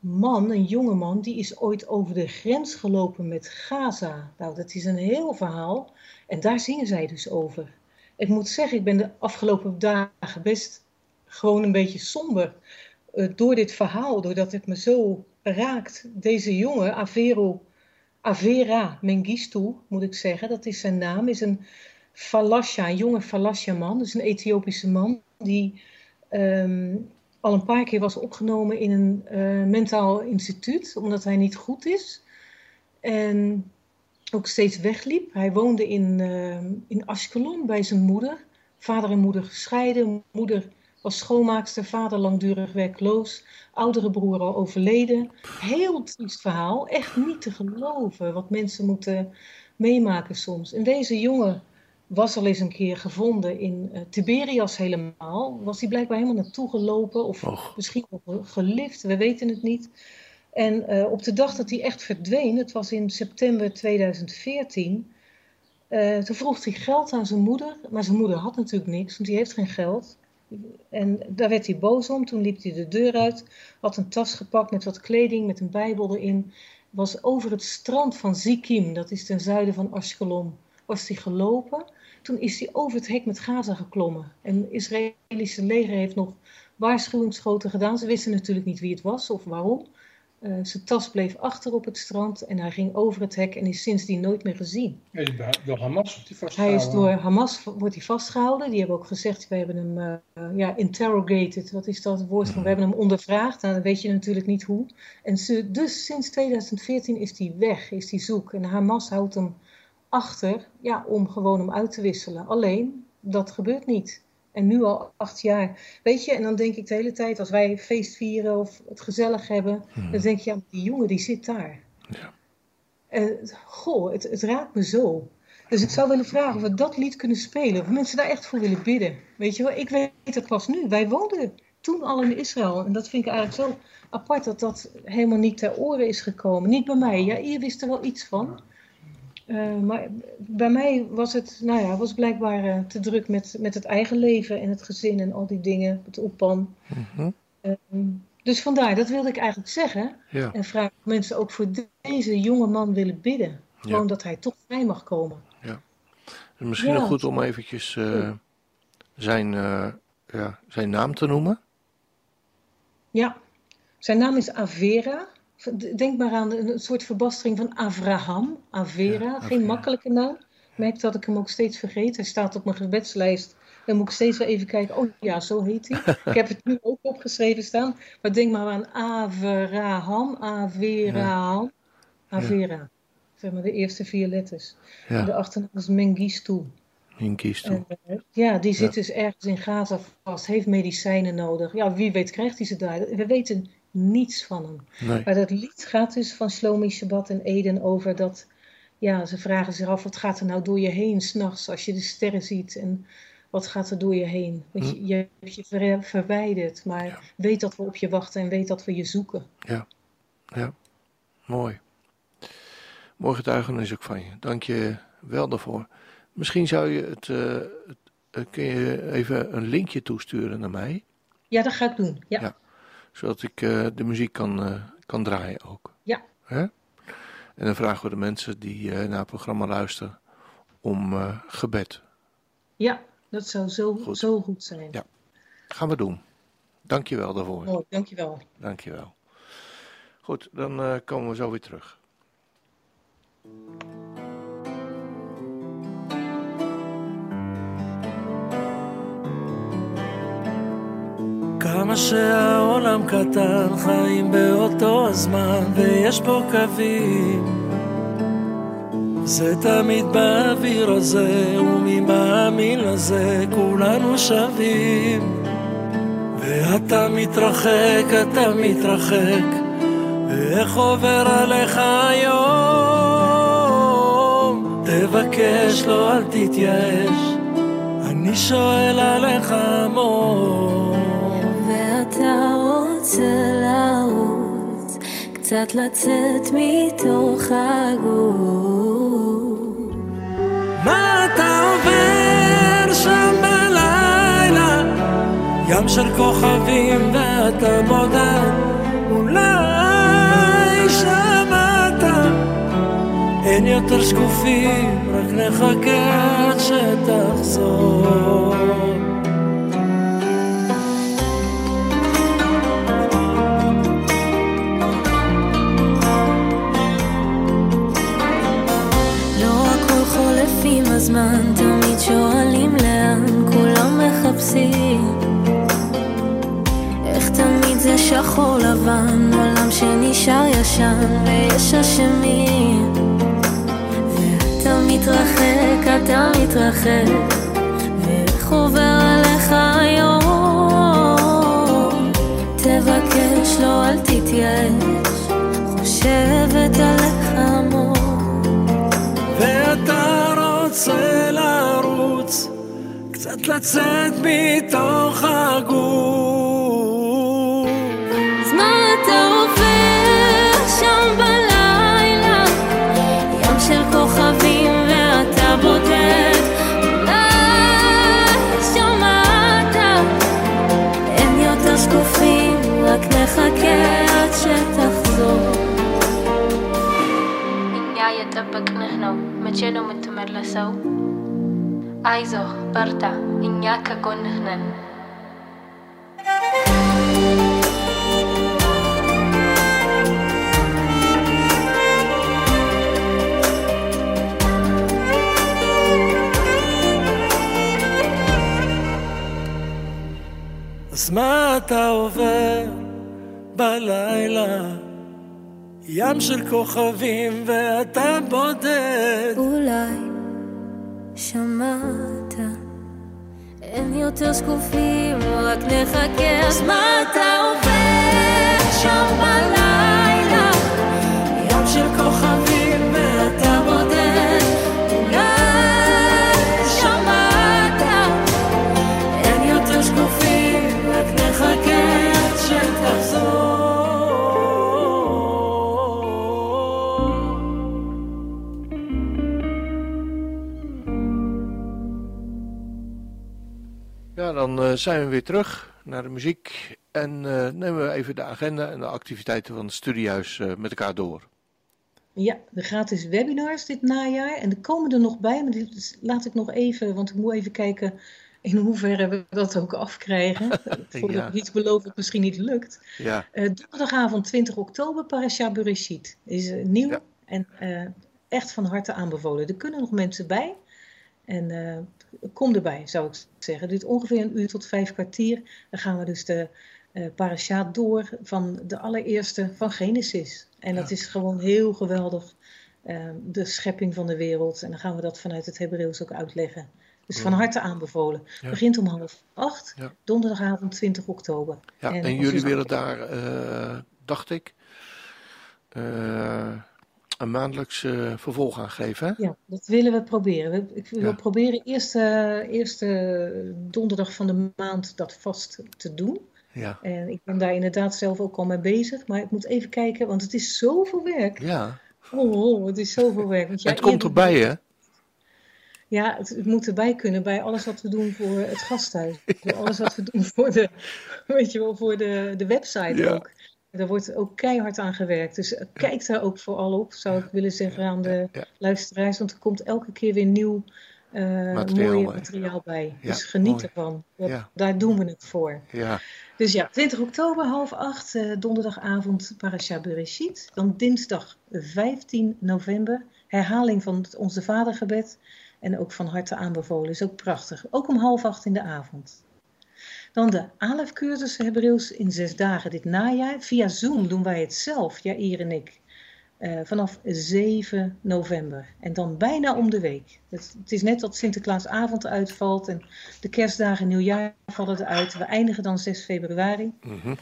D: man, een jonge man, die is ooit over de grens gelopen met Gaza. Nou, dat is een heel verhaal. En daar zingen zij dus over. Ik moet zeggen, ik ben de afgelopen dagen best gewoon een beetje somber uh, door dit verhaal, doordat het me zo raakt. Deze jongen, Avero, Avera Mengistu, moet ik zeggen, dat is zijn naam, is een Falasha, een jonge Falasha-man, dus een Ethiopische man, die um, al een paar keer was opgenomen in een uh, mentaal instituut, omdat hij niet goed is. En ook steeds wegliep. Hij woonde in, uh, in Ashkelon bij zijn moeder. Vader en moeder gescheiden. Moeder was schoonmaakster, vader langdurig werkloos. Oudere broer al overleden. Heel triest verhaal. Echt niet te geloven wat mensen moeten meemaken soms. En deze jongen was al eens een keer gevonden in uh, Tiberias helemaal. Was hij blijkbaar helemaal naartoe gelopen of misschien ook gelift, we weten het niet. En uh, op de dag dat hij echt verdween, het was in september 2014, uh, eh, toen vroeg hij geld aan zijn moeder. Maar zijn moeder had natuurlijk niks, want die heeft geen geld. En daar werd hij boos om. Toen liep hij de deur uit, had een tas gepakt met wat kleding, met een bijbel erin. Was over het strand van Zikim, dat is ten zuiden van Ashkelon, was hij gelopen. Toen is hij over het hek met Gaza geklommen. En het Israëlische leger heeft nog waarschuwingsschoten gedaan. Ze wisten natuurlijk niet wie het was of waarom. Uh, zijn tas bleef achter op het strand en hij ging over het hek en is sindsdien nooit meer gezien.
C: door Hamas wordt hij
D: vastgehouden. Hij is door Hamas wordt hij vastgehouden. Die hebben ook gezegd, we hebben hem uh, ja, interrogated. Wat is dat woord van? We hebben hem ondervraagd. Nou, dan weet je natuurlijk niet hoe. En ze, dus sinds 2014 is hij weg, is hij zoek. En Hamas houdt hem achter ja, om gewoon hem uit te wisselen. Alleen, dat gebeurt niet. En nu al acht jaar. Weet je, en dan denk ik de hele tijd, als wij feest vieren of het gezellig hebben, hmm. dan denk je, ja, die jongen die zit daar. Ja. En, goh, het, het raakt me zo. Dus ik zou willen vragen of we dat lied kunnen spelen. Of mensen daar echt voor willen bidden. Weet je wel, ik weet het pas nu. Wij woonden toen al in Israël. En dat vind ik eigenlijk zo apart dat dat helemaal niet ter oren is gekomen. Niet bij mij. Ja, je wist er wel iets van. Uh, maar bij mij was het, nou ja, was blijkbaar uh, te druk met, met het eigen leven en het gezin en al die dingen, het oppan. Mm -hmm. dus vandaar, dat wilde ik eigenlijk zeggen. Ja. En vraag mensen ook voor deze jonge man willen bidden. Gewoon ja. dat hij toch vrij mag komen.
B: Ja. misschien nog goed om eventjes uh, zijn, ja, zijn naam te noemen.
D: Ja, zijn naam is Avera. Denk maar aan een soort verbastering van Avraham, Avera. Geen makkelijke naam. Merk dat ik hem ook steeds vergeet. Hij staat op mijn gebedslijst. Dan moet ik steeds wel even kijken. Oh ja, zo heet hij. ik heb het nu ook opgeschreven staan. Maar denk maar aan Avraham, Averaham, Avera. Zeg maar de eerste vier letters. En de achternaam is Mengistu.
B: Mengistu.
D: Uh, ja, die zit dus ergens in Gaza vast. Heeft medicijnen nodig. Ja, wie weet krijgt hij ze daar. We weten niets van hem. Maar dat lied gaat dus van Shlomi Shabbat en Eden over dat, ja, ze vragen zich af, wat gaat er nou door je heen s'nachts als je de sterren ziet en wat gaat er door je heen? Je, hm. je hebt je ver, verwijderd, maar weet dat we op je wachten en weet dat we je zoeken.
B: Ja, ja, mooi. Mooi getuigenis ook van je. Dank je wel daarvoor. Misschien zou je het, uh, het kun je even een linkje toesturen naar mij?
D: Ja, dat ga ik doen. ja. ja
B: zodat ik uh, de muziek kan, uh, kan draaien ook.
D: Ja.
B: Hè? En dan vragen we de mensen die uh, naar het programma luisteren om gebed.
D: Ja, dat zou zo goed. zo goed zijn.
B: Ja, gaan we doen. Dank je wel daarvoor.
D: Oh, dank je wel.
B: Dank je wel. Goed, dan komen we zo weer terug.
E: כמה שהעולם קטן, חיים באותו הזמן, ויש פה קווים. זה תמיד באוויר הזה, ומי מאמין לזה, כולנו שווים. ואתה מתרחק, אתה מתרחק, ואיך עובר עליך היום? תבקש לא, אל תתייאש, אני שואל עליך המון.
F: רוצה לרוץ, קצת לצאת מתוך הגוף.
E: מה אתה עובר שם בלילה? ים של כוכבים ואתה בודד, אולי שמעת. אין יותר שקופים, רק נחכה עד שתחזור.
F: הזמן תמיד שואלים לאן כולם מחפשים. איך תמיד זה שחור לבן עולם שנשאר ישן ויש אשמים. ואתה מתרחק, אתה מתרחק ואיך עובר עליך היום? תבקש לא, אל תתייאש. חושבת עליך
E: רוצה לרוץ, קצת לצאת מתוך הגוף.
F: אז מה אתה עובר שם בלילה? ים של כוכבים ואתה בודד. אולי שמעת, אין יותר שקופים, רק נחכה עד שתחזור.
G: Я የምመለሰው አይዞህ በርታ፣ እኛ ከጎንህ ነን።
E: אז מה אתה עובר בלילה? ים של כוכבים ואתה בודד.
F: אולי שמעת, אין יותר שקופים, רק נחכה, אז מה אתה עובר שם בלילה?
B: Dan uh, zijn we weer terug naar de muziek en uh, nemen we even de agenda en de activiteiten van het studiehuis uh, met elkaar door.
D: Ja, de gratis webinars dit najaar. En er komen er nog bij, maar dit laat ik nog even, want ik moet even kijken in hoeverre we dat ook afkrijgen. Voordat ja. iets beloof het misschien niet lukt.
B: Ja.
D: donderdagavond 20 oktober, Parasha Bereshit. Is nieuw ja. en echt van harte aanbevolen. Er kunnen nog mensen bij. En kom erbij, zou ik zeggen. Het duurt ongeveer een uur tot vijf kwartier. Dan gaan we dus de uh, parashaat door van de allereerste van Genesis. En dat is gewoon heel geweldig. Uh, de schepping van de wereld. En dan gaan we dat vanuit het Hebreeuws ook uitleggen. Dus van harte aanbevolen. Ja. Begint om half acht, ja. donderdagavond 20 oktober.
B: Ja, en, en jullie willen daar, uh, dacht ik, een maandelijks uh, vervolg aan geven. Hè?
D: Ja, dat willen we proberen. We, ik wil ja. proberen eerste, eerste donderdag van de maand dat vast te doen.
B: Ja.
D: En ik ben daar inderdaad zelf ook al mee bezig. Maar ik moet even kijken, want het is zoveel werk.
B: Ja.
D: Oh, oh het is zoveel werk. Want
B: het komt erbij, hè?
D: Ja, het, het, moet erbij kunnen bij alles wat we doen voor het gasthuis. voor alles wat we doen voor de, weet je wel, voor de, de website ja. ook. Daar wordt ook keihard aan gewerkt. Dus kijk daar ook vooral op, zou ik willen zeggen aan de luisteraars. Want er komt elke keer weer nieuw uh, materiaal mooi materiaal bij. dus geniet mooi. ervan. Daar doen we het voor.
B: Ja.
D: Dus ja, 20 oktober, half acht, uh, donderdagavond Parasha Bereshit. Dan dinsdag 15 november, herhaling van het Onze Vadergebed. En ook van harte aanbevolen, is ook prachtig. Ook om half acht in de avond. Dan de ALEF-cursus Hebreeuws in zes dagen dit najaar. Via Zoom doen wij het zelf, Jair en ik. Uh, vanaf 7 november. En dan bijna om de week. Het, het, is net dat Sinterklaasavond uitvalt en de kerstdagen en nieuwjaar vallen eruit. We eindigen dan 6 februari. Mm -hmm.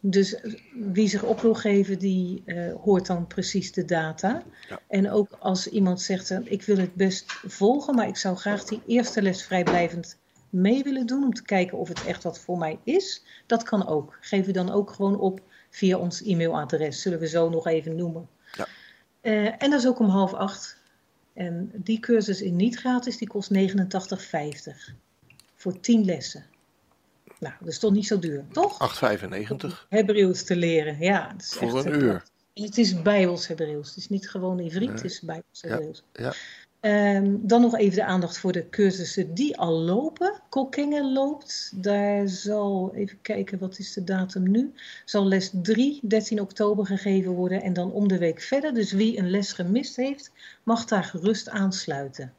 D: dus wie zich op wil geven, die uh, hoort dan precies de data. Ja. En ook als iemand zegt, uh, ik wil het best volgen, maar ik zou graag die eerste les vrijblijvend mee willen doen. Om te kijken of het echt wat voor mij is. Dat kan ook. Geef u dan ook gewoon op via ons e-mailadres. Zullen we zo nog even noemen. Ja. Uh, en dat is ook om half acht. En die cursus in niet gratis, die kost 89,50. Voor 10 lessen. Nou, dat is toch niet zo duur, toch?
B: 8,95.
D: Hebreeuws te leren, ja.
B: Dat is Voor echt een uur.
D: En het is Bijbels Hebreeuws. Het is niet gewoon Ivriet, nee. het is Bijbels Hebreeuws.
B: Ja. ja.
D: Um, dan nog even de aandacht voor de cursussen die al lopen. Kokkingen loopt. Daar zal, even kijken, wat is de datum nu? Zal les 3, 13 oktober gegeven worden en dan om de week verder. Dus wie een les gemist heeft, mag daar gerust aansluiten.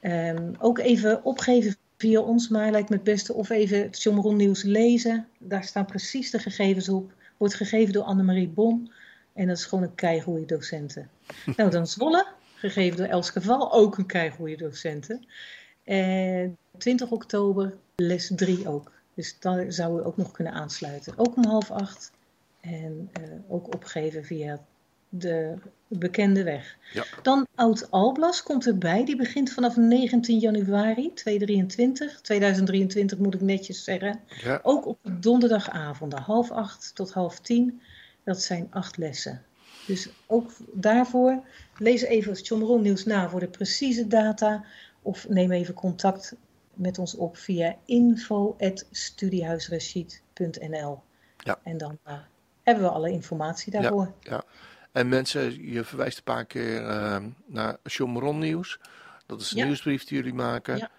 D: Um, ook even opgeven via ons, maar lijkt me het beste. Of even het Jomron nieuws lezen. Daar staan precies de gegevens op. Wordt gegeven door Annemarie Bon. En dat is gewoon een keigoede docenten. nou, dan Zwolle gegeven door Elske Val, ook een keigoede docenten. En 20 oktober les 3 ook. Dus daar zou u ook nog kunnen aansluiten. Ook om half acht. En uh, ook opgeven via de bekende weg.
B: Ja.
D: Dan Oud Alblas komt erbij. Die begint vanaf 19 januari 2023. 2023 moet ik netjes zeggen.
B: Ja.
D: Ook op donderdagavond, half acht tot half tien. Dat zijn acht lessen. Dus ook daarvoor lees even het Chomron nieuws na voor de precieze data. Of neem even contact met ons op via info.studiehuisrashid.nl
B: ja.
D: En dan uh, hebben we alle informatie daarvoor.
B: Ja, ja. En mensen, je verwijst een paar keer uh, naar Chomron nieuws. Dat is een ja. nieuwsbrief die jullie maken.
D: Ja.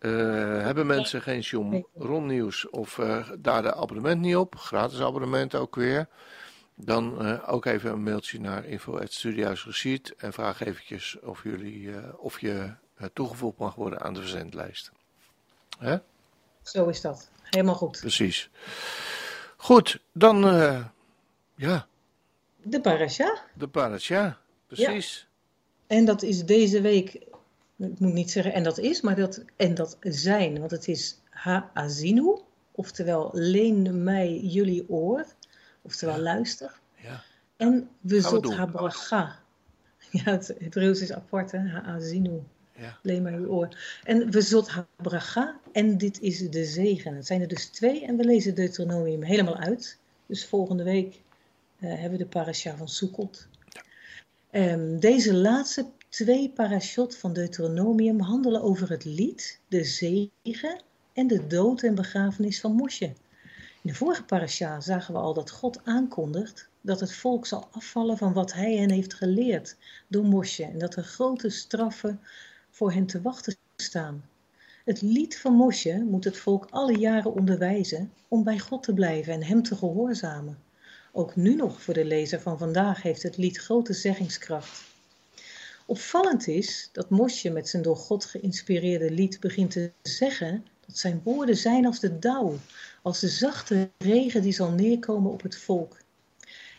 B: Uh, hebben mensen geen Chomron nieuws of uh, daar de abonnement niet op? Gratis abonnement ook weer. Dan uh, ook even een mailtje naar info.studiehuisreciet en vraag eventjes of, jullie, uh, of je uh, toegevoegd mag worden aan de verzendlijst. Hè?
D: Zo is dat. Helemaal goed.
B: Precies. Goed, dan ja.
D: De parasha.
B: De parasha, precies.
D: Ja. En dat is deze week, ik moet niet zeggen en dat is, maar dat en dat zijn, want het is ha-azinu, oftewel leen mij jullie oor. Oftewel
B: ja.
D: luister.
B: Ja.
D: En we zot habracha. Ja, het Hebreeuws is apart, hè? Ha'azinu.
B: Ja.
D: Leen maar uw oor. En we zot habracha. En dit is de zegen. Het zijn er dus twee. En we lezen Deuteronomium helemaal uit. Dus volgende week uh, hebben we de parasha van Sukkot.
B: Ja.
D: Um, deze laatste twee parashot van Deuteronomium handelen over het lied, de zegen en de dood en begrafenis van Mosje. In de vorige parasha zagen we al dat God aankondigt dat het volk zal afvallen van wat hij hen heeft geleerd door Mosje en dat er grote straffen voor hen te wachten staan. Het lied van Mosje moet het volk alle jaren onderwijzen om bij God te blijven en hem te gehoorzamen. Ook nu nog voor de lezer van vandaag heeft het lied grote zeggingskracht. Opvallend is dat Mosje met zijn door God geïnspireerde lied begint te zeggen dat zijn woorden zijn als de dauw, als de zachte regen die zal neerkomen op het volk.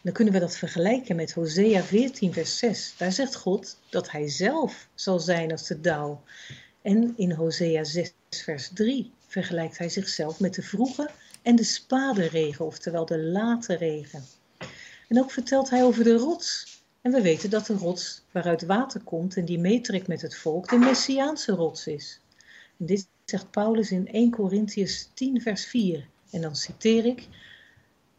D: Dan kunnen we dat vergelijken met Hosea 14, vers 6. Daar zegt God dat hij zelf zal zijn als de dauw. En in Hosea 6, vers 3 vergelijkt hij zichzelf met de vroege en de spade regen, oftewel de late regen. En ook vertelt hij over de rots. En we weten dat de rots waaruit water komt en die meetrekt met het volk, de Messiaanse rots is. En dit zegt Paulus in 1 Corinthians 10, vers 4. En dan citeer ik,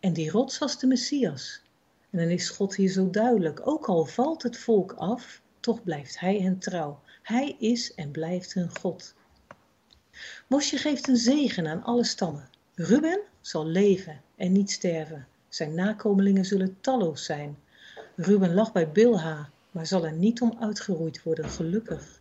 D: en die rots was de Messias. En dan is God hier zo duidelijk, ook al valt het volk af, toch blijft hij hen trouw. Hij is en blijft hun God. Mosje geeft een zegen aan alle stammen. Ruben zal leven en niet sterven. Zijn nakomelingen zullen talloos zijn. Ruben lag bij Bilha, maar zal er niet om uitgeroeid worden, gelukkig.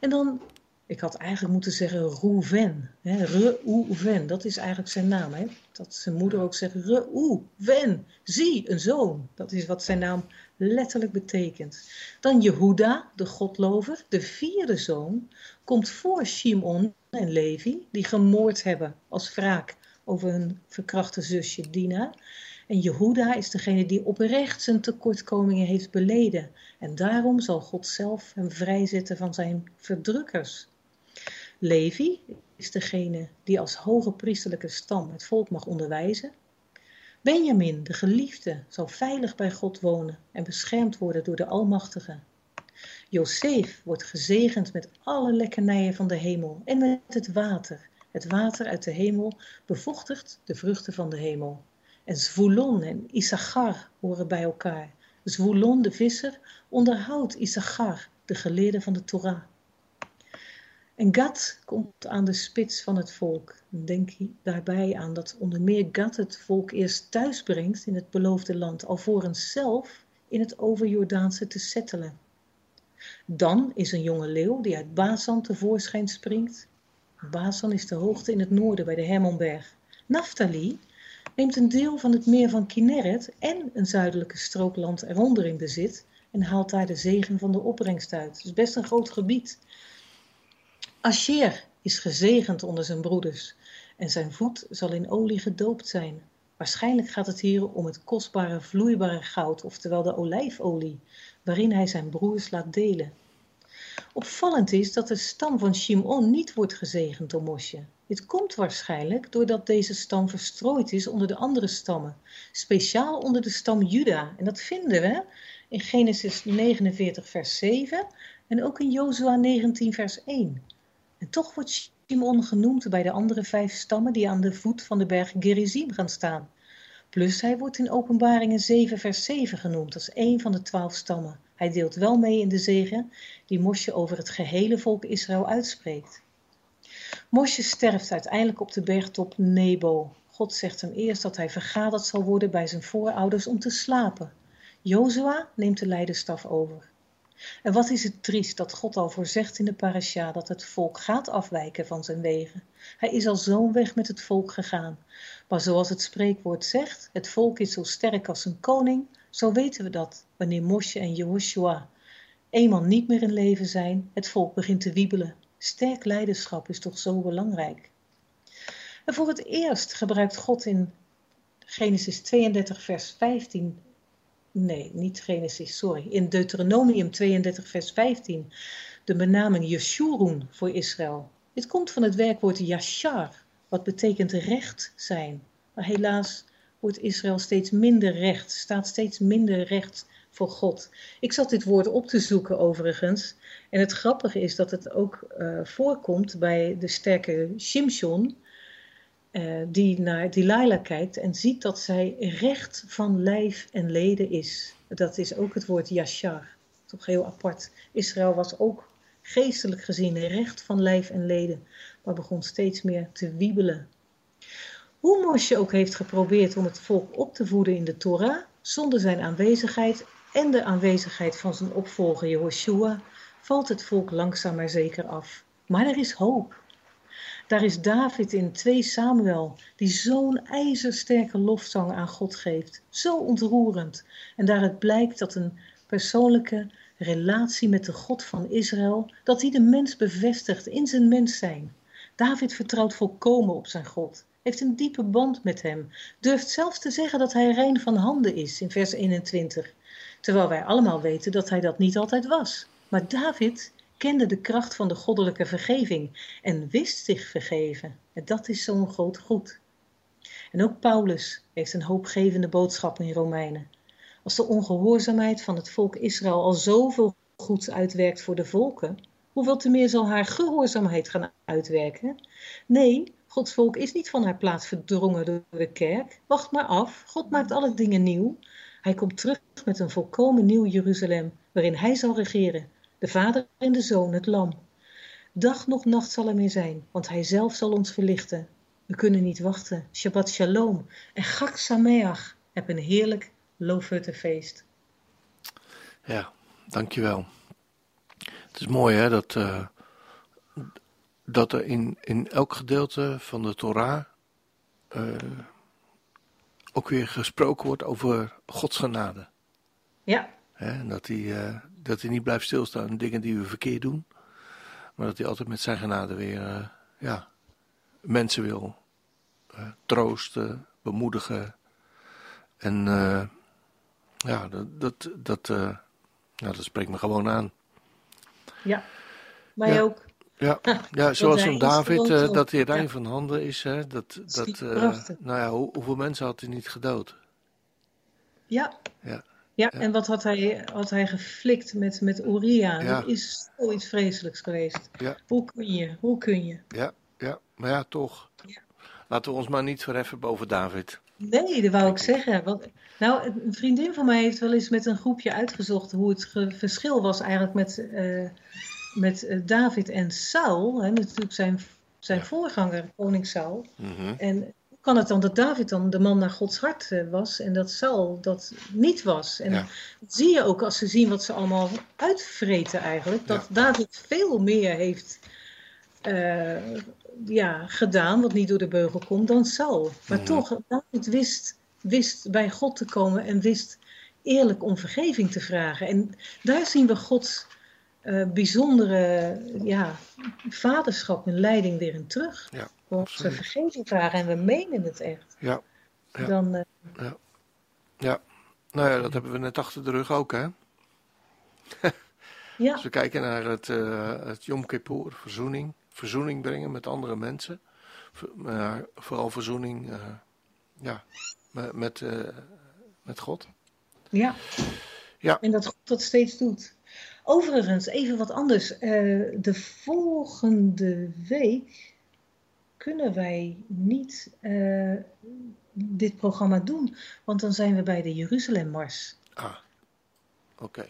D: En dan ik had eigenlijk moeten zeggen Rouven. Reuven, dat is eigenlijk zijn naam. Hè? Dat zijn moeder ook zegt Reuven, zie, een zoon. Dat is wat zijn naam letterlijk betekent. Dan Jehuda, de godlover, de vierde zoon, komt voor Shimon en Levi, die gemoord hebben als wraak over hun verkrachte zusje Dina. En Jehuda is degene die oprecht zijn tekortkomingen heeft beleden. En daarom zal God zelf hem vrijzetten van zijn verdrukkers. Levi is degene die als hoge priesterlijke stam het volk mag onderwijzen. Benjamin, de geliefde, zal veilig bij God wonen en beschermd worden door de Almachtige. Jozef wordt gezegend met alle lekkernijen van de hemel en met het water. Het water uit de hemel bevochtigt de vruchten van de hemel. En Zvulon en Issachar horen bij elkaar. Zvulon, de visser, onderhoudt Issachar, de geleerde van de Torah. En Gad komt aan de spits van het volk. denk daarbij aan dat onder meer Gad het volk eerst thuis brengt in het beloofde land, alvorens zelf in het overjordaanse te settelen. Dan is een jonge leeuw die uit Basan tevoorschijn springt. Basan is de hoogte in het noorden bij de Hermonberg. Naphtali neemt een deel van het meer van Kinneret en een zuidelijke strookland eronder in bezit en haalt daar de zegen van de opbrengst uit. Het is best een groot gebied. Asher is gezegend onder zijn broeders en zijn voet zal in olie gedoopt zijn. Waarschijnlijk gaat het hier om het kostbare vloeibare goud, oftewel de olijfolie, waarin hij zijn broers laat delen. Opvallend is dat de stam van Shimon niet wordt gezegend door Mosje. Dit komt waarschijnlijk doordat deze stam verstrooid is onder de andere stammen, speciaal onder de stam Juda. En dat vinden we in Genesis 49 vers 7 en ook in Jozua 19 vers 1. En toch wordt Shimon genoemd bij de andere vijf stammen die aan de voet van de berg Gerizim gaan staan. Plus hij wordt in Openbaringen 7 vers 7 genoemd als een van de twaalf stammen. Hij deelt wel mee in de zegen die Mosje over het gehele volk Israël uitspreekt. Mosje sterft uiteindelijk op de bergtop Nebo. God zegt hem eerst dat hij vergaderd zal worden bij zijn voorouders om te slapen. Jozua neemt de leiderstaf over. En wat is het triest dat God al voorzegt in de parasha dat het volk gaat afwijken van zijn wegen. Hij is al zo'n weg met het volk gegaan. Maar zoals het spreekwoord zegt, het volk is zo sterk als een koning, zo weten we dat wanneer Mosje en Jehoshua eenmaal niet meer in leven zijn, het volk begint te wiebelen. Sterk leiderschap is toch zo belangrijk. En voor het eerst gebruikt God in Genesis 32 vers 15 nee, niet Genesis, sorry, in Deuteronomium 32, vers 15, de benaming Yeshurun voor Israël. Dit komt van het werkwoord yashar, wat betekent recht zijn. Maar helaas wordt Israël steeds minder recht, staat steeds minder recht voor God. Ik zat dit woord op te zoeken overigens. En het grappige is dat het ook uh, voorkomt bij de sterke Shimshon, uh, die naar Delilah kijkt en ziet dat zij recht van lijf en leden is. Dat is ook het woord yashar. Toch heel apart. Israël was ook geestelijk gezien recht van lijf en leden, maar begon steeds meer te wiebelen. Hoe Mosje ook heeft geprobeerd om het volk op te voeden in de Torah, zonder zijn aanwezigheid en de aanwezigheid van zijn opvolger Jehoshua, valt het volk langzaam maar zeker af. Maar er is hoop. Daar is David in 2 Samuel, die zo'n ijzersterke lofzang aan God geeft. Zo ontroerend. En daaruit blijkt dat een persoonlijke relatie met de God van Israël, dat hij de mens bevestigt in zijn mens zijn. David vertrouwt volkomen op zijn God, heeft een diepe band met hem, durft zelfs te zeggen dat hij rein van handen is in vers 21, terwijl wij allemaal weten dat hij dat niet altijd was. Maar David kende de kracht van de goddelijke vergeving en wist zich vergeven. En dat is zo'n groot goed. En ook Paulus heeft een hoopgevende boodschap in Romeinen. Als de ongehoorzaamheid van het volk Israël al zoveel goeds uitwerkt voor de volken, hoeveel te meer zal haar gehoorzaamheid gaan uitwerken? Nee, Gods volk is niet van haar plaats verdrongen door de kerk. Wacht maar af, God maakt alle dingen nieuw. Hij komt terug met een volkomen nieuw Jeruzalem, waarin hij zal regeren de Vader en de Zoon, het Lam. Dag nog nacht zal er meer zijn, want Hij zelf zal ons verlichten. We kunnen niet wachten. Shabbat Shalom en Chag Sameach. Heb een heerlijk feest.
B: Ja, dankjewel. Het is mooi hè, dat, uh, dat er in, in elk gedeelte van de Torah uh, ook weer gesproken wordt over Gods genade.
D: Ja.
B: Hè, dat hij uh, dat hij niet blijft stilstaan in dingen die we verkeerd doen. Maar dat hij altijd met zijn genade weer, uh, ja, mensen wil uh, troosten, bemoedigen. En uh, ja, dat, dat, dat, ja, dat spreekt me gewoon aan.
D: Ja, mij ja. ook.
B: Ja, ja zoals een David, dat hij rein ja. van handen is. Hè, dat, dat, nou ja, hoe, hoeveel mensen had hij niet gedood?
D: Ja.
B: Ja.
D: Ja, en wat had hij, had hij geflikt met, met Uria? Dat is zoiets vreselijks geweest. Hoe kun je? Hoe kun je?
B: Ja, ja. maar ja, toch. Laten we ons maar niet verheffen boven David.
D: Nee, dat wou ik zeggen. Want, nou, een vriendin van mij heeft wel eens met een groepje uitgezocht hoe het verschil was eigenlijk met, uh, met uh, David en Saul. Hè, natuurlijk zijn, zijn voorganger, koning Saul.
B: Mm -hmm.
D: En kan het dan dat David dan de man naar Gods hart was en dat Saul dat niet was? En
B: ja.
D: dat zie je ook als ze zien wat ze allemaal uitvreten eigenlijk. Dat
B: Ja.
D: David veel meer heeft eh, ja, gedaan, wat niet door de beugel komt, dan Saul. Maar
B: Mhm.
D: toch, David wist, wist bij God te komen en wist eerlijk om vergeving te vragen. En daar zien we Gods eh, bijzondere ja, vaderschap en leiding weer in terug.
B: Ja,
D: Als we
B: absoluut.
D: vergeving vragen en we menen het echt,
B: Ja, Ja.
D: dan eh,
B: ja. Nou ja, dat hebben we net achter de rug ook, hè?
D: ja,
B: Als we kijken naar het, eh, het Yom Kippur, verzoening. Verzoening brengen met andere mensen. Maar vooral verzoening ja, met, met, met God.
D: ja.
B: Ja.
D: En dat God dat steeds doet. Overigens, even wat anders. Eh, de volgende week kunnen wij niet eh, dit programma doen, want dan zijn we bij de Jeruzalemmars.
B: Ah, oké.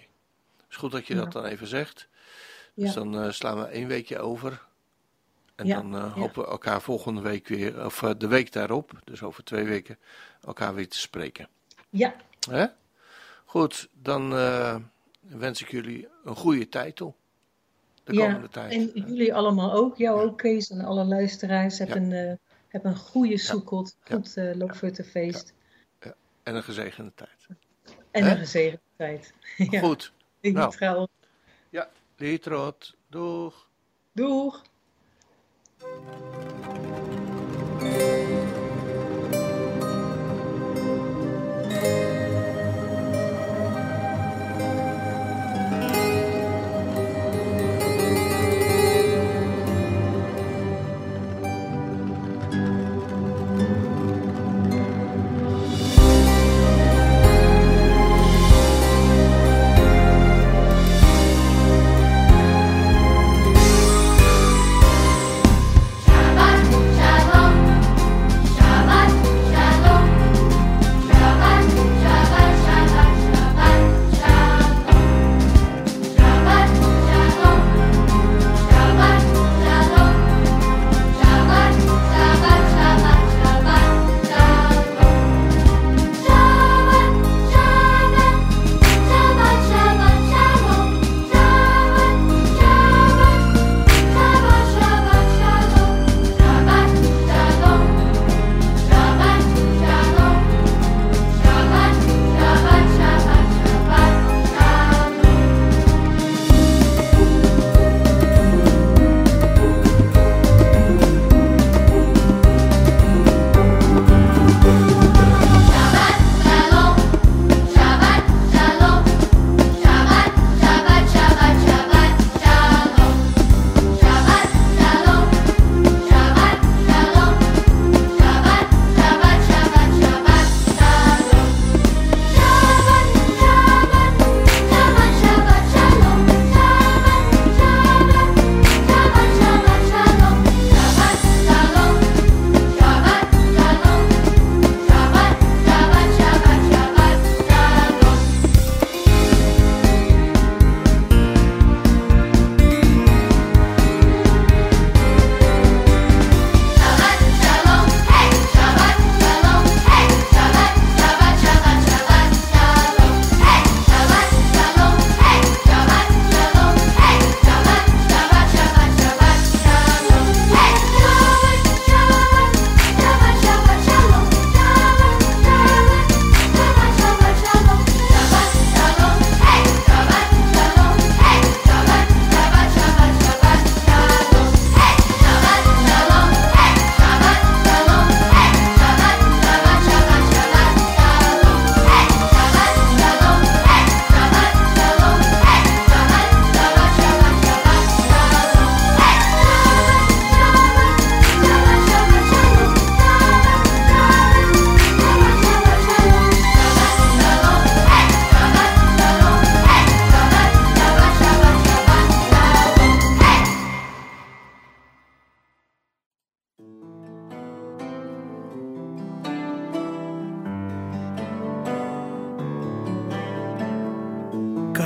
B: is goed dat je
D: Ja.
B: dat dan even zegt. Dus
D: Ja.
B: dan eh, slaan we één weekje over. En
D: Ja,
B: dan hopen we elkaar volgende week weer, of de week daarop, dus over twee weken, elkaar weer te spreken.
D: Ja,
B: Hè? Goed, dan wens ik jullie een goede tijd toe. De
D: Ja,
B: komende tijd.
D: en jullie allemaal ook, jou ook Kees en alle luisteraars. Heb,
B: Ja.
D: een, eh, heb een goede Soekot,
B: Ja.
D: goed eh Loofhuttenfeest
B: En een gezegende tijd.
D: en een gezegende tijd. ja,
B: Goed,
D: ik
B: nou.
D: trouw.
B: Lietrot, doeg.
D: Doeg!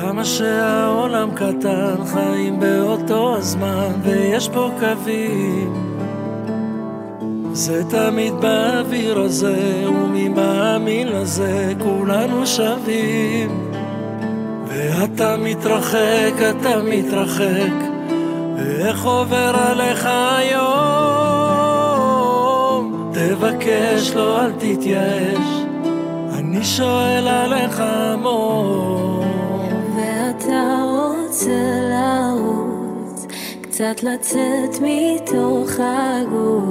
E: כמה שהעולם קטן, חיים באותו הזמן, ויש בו קווים. זה תמיד באוויר הזה, וממאמין לזה, כולנו שווים. ואתה מתרחק, אתה מתרחק, ואיך עובר עליך היום? תבקש לא, אל תתייאש, אני שואל עליך המון.
F: רוצה לרוץ, קצת לצאת מתוך הגוף.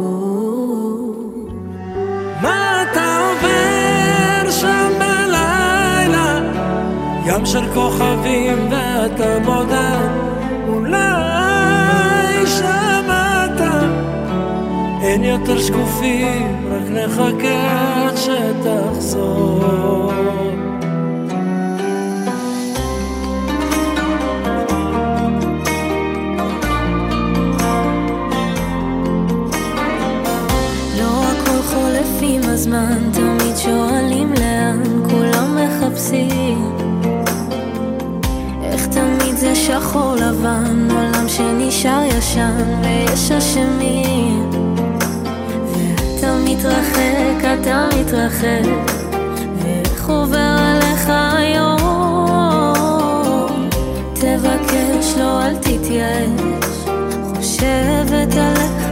E: מה אתה עובר שם בלילה? ים של כוכבים ואתה בודד, אולי שמעת. אין יותר שקופים, רק נחכה עד שתחזור.
F: הזמן, תמיד שואלים לאן כולם מחפשים. איך תמיד זה שחור לבן, עולם שנשאר ישן ויש אשמים. ואתה מתרחק, אתה מתרחק, ואיך עובר עליך היום? תבקש לא, אל תתייאש, חושבת עליך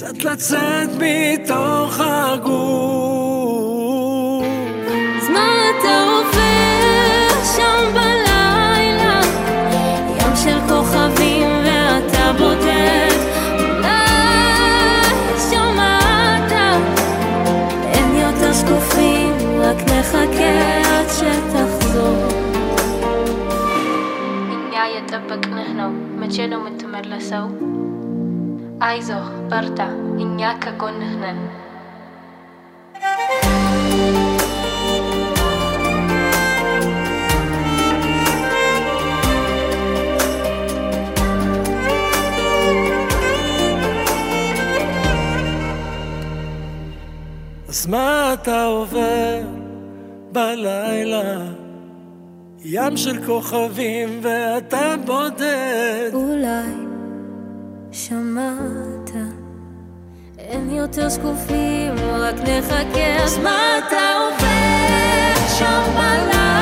E: קצת לצאת מתוך הגוף.
F: אז מה אתה עובר שם בלילה? ים של כוכבים ואתה בודד. אולי שמעת? אין יותר שקופים, רק נחכה עד שתחזור.
G: Injaje tăpă knăhnău, măceno mătămăr lăsău. Aizo, bărta, injacă gonăhnăn.
E: אז מה אתה עובר בלילה? ים של כוכבים ואתה בודד.
F: אולי שמעת אין יותר שקופים, רק נחכה אז מה אתה עובר שם בלילה?